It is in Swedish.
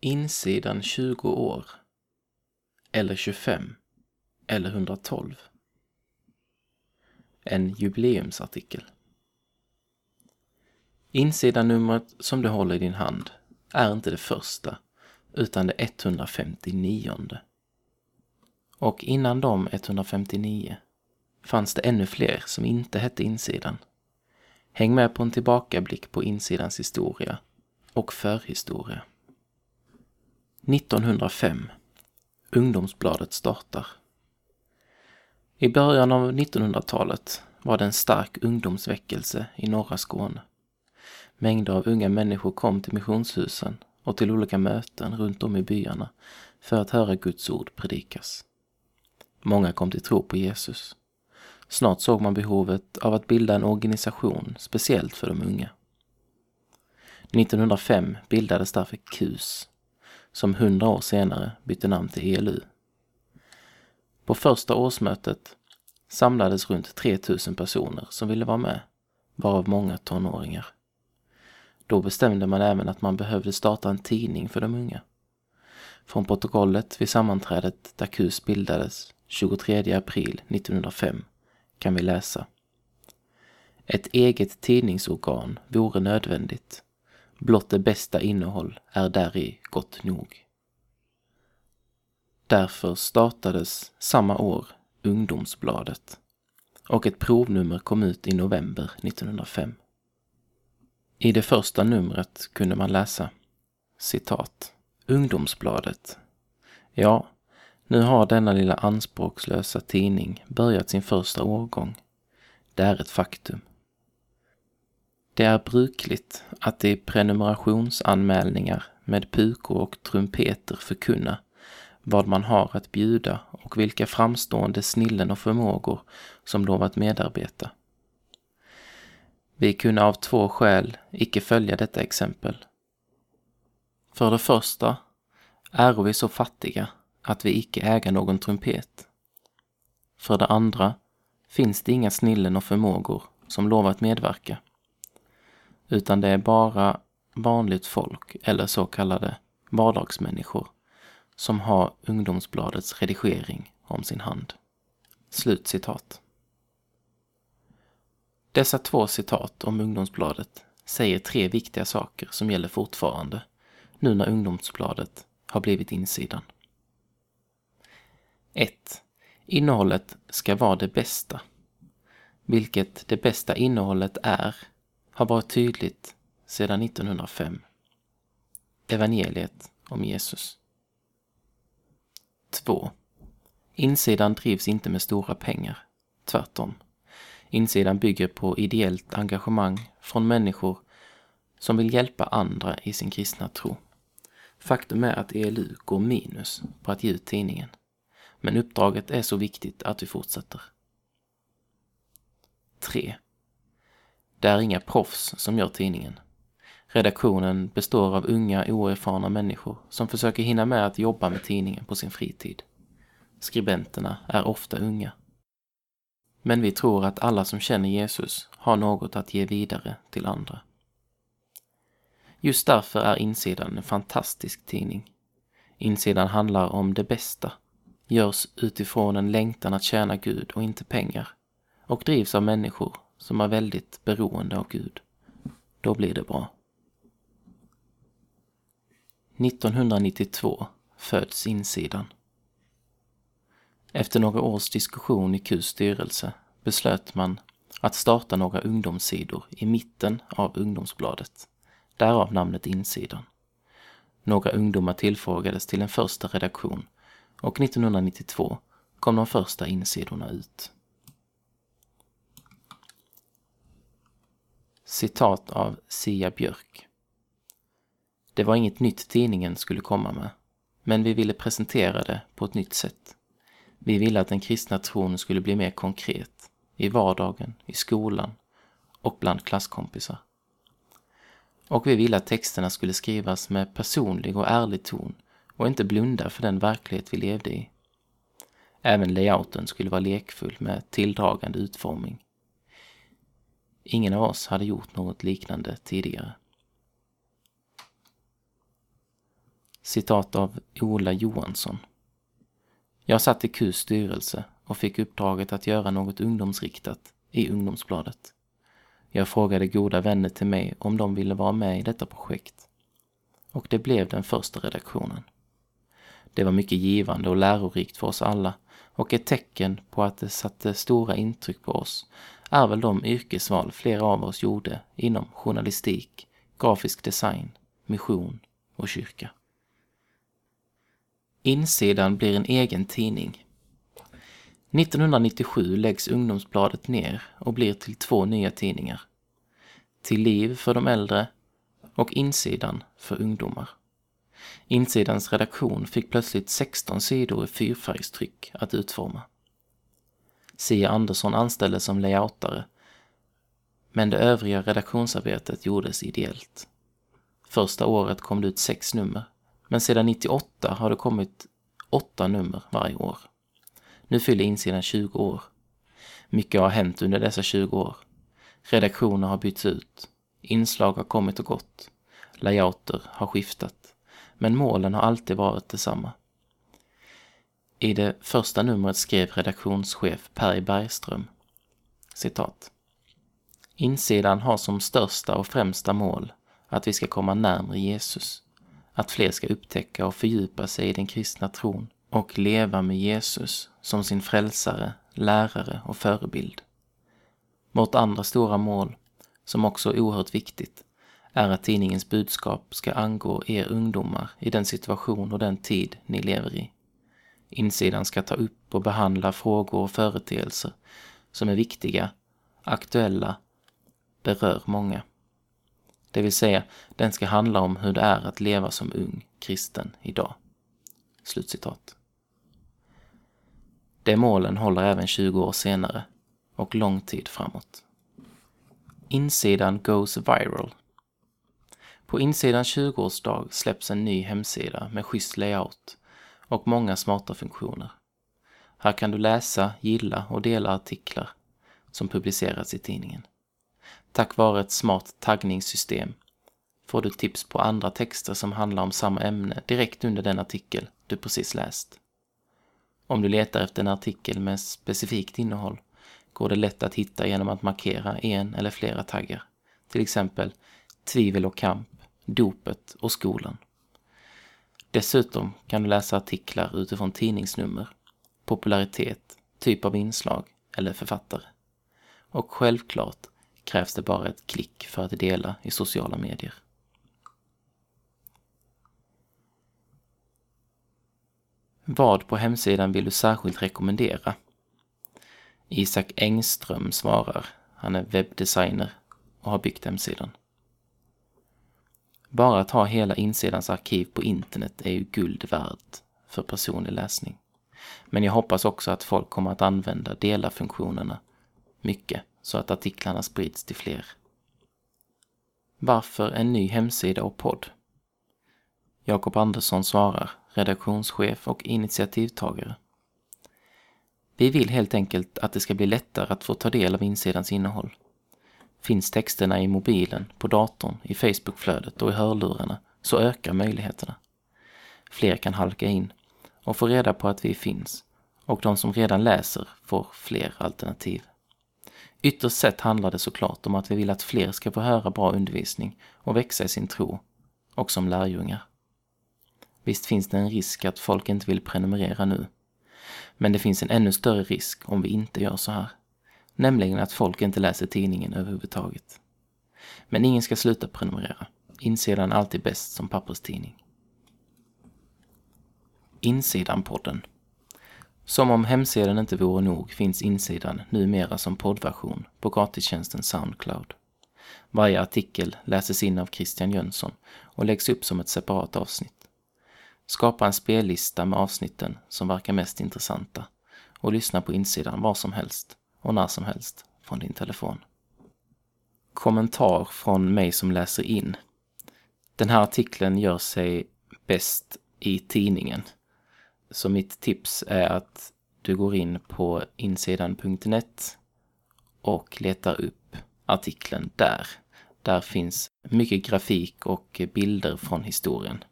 Insidan 20 år. Eller 25. Eller 112. En jubileumsartikel. Insidanumret som du håller i din hand är inte det första, utan det 159. Och innan de 159 fanns det ännu fler som inte hette insidan. Häng med på en tillbakablick på insidans historia och förhistoria. 1905. Ungdomsbladet startar. I början av 1900-talet var det en stark ungdomsväckelse i norra Skåne. Mängder av unga människor kom till missionshusen och till olika möten runt om i byarna för att höra Guds ord predikas. Många kom till tro på Jesus. Snart såg man behovet av att bilda en organisation speciellt för de unga. 1905 bildades därför KUS, som hundra år senare bytte namn till ELU. På första årsmötet samlades runt 3000 personer som ville vara med, varav många tonåringar. Då bestämde man även att man behövde starta en tidning för de unga. Från protokollet vid sammanträdet där KUS bildades 23 april 1905 kan vi läsa. Ett eget tidningsorgan vore nödvändigt. Blott det bästa innehåll är däri gott nog. Därför startades samma år Ungdomsbladet och ett provnummer kom ut i november 1905. I det första numret kunde man läsa citat Ungdomsbladet. Ja, nu har denna lilla anspråkslösa tidning börjat sin första årgång. Det är ett faktum. Det är brukligt att i prenumerationsanmälningar med pukor och trumpeter förkunna vad man har att bjuda och vilka framstående snillen och förmågor som lovat medarbeta. Vi kunde av två skäl icke följa detta exempel. För det första är vi så fattiga att vi icke äga någon trumpet. För det andra finns det inga snillen och förmågor som lovat medverka. Utan det är bara vanligt folk eller så kallade vardagsmänniskor som har Ungdomsbladets redigering om sin hand. Slut citat. Dessa två citat om Ungdomsbladet säger tre viktiga saker som gäller fortfarande, nu när Ungdomsbladet har blivit insidan. 1. Innehållet ska vara det bästa. Vilket det bästa innehållet är har varit tydligt sedan 1905. Evangeliet om Jesus. 2. Insidan drivs inte med stora pengar. Tvärtom. Insidan bygger på ideellt engagemang från människor som vill hjälpa andra i sin kristna tro. Faktum är att ELU går minus på att ge ut tidningen. Men uppdraget är så viktigt att vi fortsätter. 3. Det är inga proffs som gör tidningen. Redaktionen består av unga oerfarna människor som försöker hinna med att jobba med tidningen på sin fritid. Skribenterna är ofta unga. Men vi tror att alla som känner Jesus har något att ge vidare till andra. Just därför är insidan en fantastisk tidning. Insidan handlar om det bästa, görs utifrån en längtan att tjäna Gud och inte pengar och drivs av människor som är väldigt beroende av Gud. Då blir det bra. 1992 föds insidan. Efter några års diskussion i KUs styrelse beslöt man att starta några ungdomssidor i mitten av ungdomsbladet. Därav namnet Insidan. Några ungdomar tillfrågades till en första redaktion och 1992 kom de första insidorna ut. Citat av Sia Björk. Det var inget nytt tidningen skulle komma med, men vi ville presentera det på ett nytt sätt. Vi ville att den kristna tron skulle bli mer konkret, i vardagen, i skolan och bland klasskompisar. Och vi ville att texterna skulle skrivas med personlig och ärlig ton och inte blunda för den verklighet vi levde i. Även layouten skulle vara lekfull med tilldragande utformning. Ingen av oss hade gjort något liknande tidigare. Citat av Ola Johansson. Jag satt i KUs styrelse och fick uppdraget att göra något ungdomsriktat i ungdomsbladet. Jag frågade goda vänner till mig om de ville vara med i detta projekt. Och det blev den första redaktionen. Det var mycket givande och lärorikt för oss alla och ett tecken på att det satte stora intryck på oss är väl de yrkesval flera av oss gjorde inom journalistik, grafisk design, mission och kyrka. Insidan blir en egen tidning. 1997 läggs Ungdomsbladet ner och blir till två nya tidningar. Till liv för de äldre och Insidan för ungdomar. Insidans redaktion fick plötsligt 16 sidor i fyrfärgstryck att utforma. Sia Andersson anställdes som layoutare, men det övriga redaktionsarbetet gjordes ideellt. Första året kom det ut sex nummer, men sedan 98 har det kommit åtta nummer varje år. Nu fyller insidan 20 år. Mycket har hänt under dessa 20 år. Redaktioner har bytts ut. Inslag har kommit och gått. Layouter har skiftat. Men målen har alltid varit detsamma. I det första numret skrev redaktionschef Per Bergström citat. Insidan har som största och främsta mål att vi ska komma närmre Jesus, att fler ska upptäcka och fördjupa sig i den kristna tron och leva med Jesus som sin frälsare, lärare och förebild. Vårt andra stora mål, som också är oerhört viktigt, är att tidningens budskap ska angå er ungdomar i den situation och den tid ni lever i. Insidan ska ta upp och behandla frågor och företeelser som är viktiga, aktuella, berör många. Det vill säga, den ska handla om hur det är att leva som ung kristen idag. Slutcitat. De målen håller även 20 år senare och lång tid framåt. Insidan goes viral. På insidans 20-årsdag släpps en ny hemsida med schysst layout och många smarta funktioner. Här kan du läsa, gilla och dela artiklar som publicerats i tidningen. Tack vare ett smart taggningssystem får du tips på andra texter som handlar om samma ämne direkt under den artikel du precis läst. Om du letar efter en artikel med specifikt innehåll går det lätt att hitta genom att markera en eller flera taggar. Till exempel tvivel och kamp, dopet och skolan. Dessutom kan du läsa artiklar utifrån tidningsnummer, popularitet, typ av inslag eller författare. Och självklart krävs det bara ett klick för att dela i sociala medier. Vad på hemsidan vill du särskilt rekommendera? Isak Engström svarar. Han är webbdesigner och har byggt hemsidan. Bara att ha hela insidans arkiv på internet är ju guld värt för personlig läsning. Men jag hoppas också att folk kommer att använda dela-funktionerna mycket så att artiklarna sprids till fler. Varför en ny hemsida och podd? Jakob Andersson svarar, redaktionschef och initiativtagare. Vi vill helt enkelt att det ska bli lättare att få ta del av insidans innehåll. Finns texterna i mobilen, på datorn, i Facebookflödet och i hörlurarna så ökar möjligheterna. Fler kan halka in och få reda på att vi finns och de som redan läser får fler alternativ. Ytterst sett handlar det såklart om att vi vill att fler ska få höra bra undervisning och växa i sin tro, och som lärjungar. Visst finns det en risk att folk inte vill prenumerera nu. Men det finns en ännu större risk om vi inte gör så här. Nämligen att folk inte läser tidningen överhuvudtaget. Men ingen ska sluta prenumerera. Insidan är alltid bäst som papperstidning. Insidan-podden. Som om hemsidan inte vore nog finns insidan numera som poddversion på gratistjänsten Soundcloud. Varje artikel läses in av Christian Jönsson och läggs upp som ett separat avsnitt. Skapa en spellista med avsnitten som verkar mest intressanta och lyssna på insidan var som helst och när som helst från din telefon. Kommentar från mig som läser in. Den här artikeln gör sig bäst i tidningen. Så mitt tips är att du går in på insidan.net och letar upp artikeln där. Där finns mycket grafik och bilder från historien.